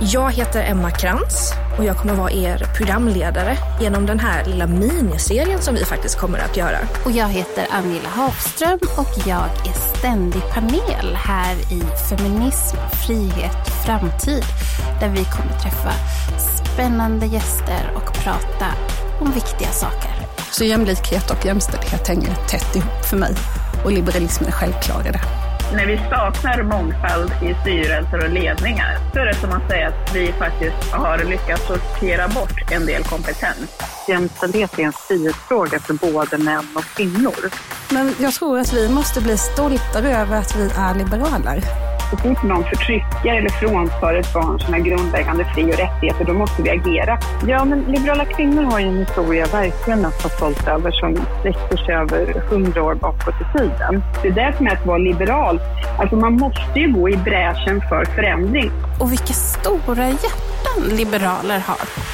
Jag heter Emma Krantz och jag kommer vara er programledare genom den här lilla miniserien som vi faktiskt kommer att göra. Och jag heter Angela Hafström och jag är ständig panel här i Feminism, frihet, framtid där vi kommer träffa spännande gäster och prata om viktiga saker. Så jämlikhet och jämställdhet hänger tätt ihop för mig och liberalismen är självklar i det. När vi saknar mångfald i styrelser och ledningar så är det som att säga att vi faktiskt har lyckats sortera bort en del kompetens. Jämställdhet är en frihetsfråga för både män och kvinnor. Men jag tror att vi måste bli stoltare över att vi är liberaler. Så fort någon förtrycker eller fråntar ett barn sina grundläggande fri och rättigheter, då måste vi agera. Ja, men liberala kvinnor har ju en historia verkligen att vara stolt över som sträcker sig över hundra år bakåt i tiden. Det är det som är att vara liberal. Alltså man måste ju gå i bräschen för förändring. Och vilka stora hjärtan liberaler har.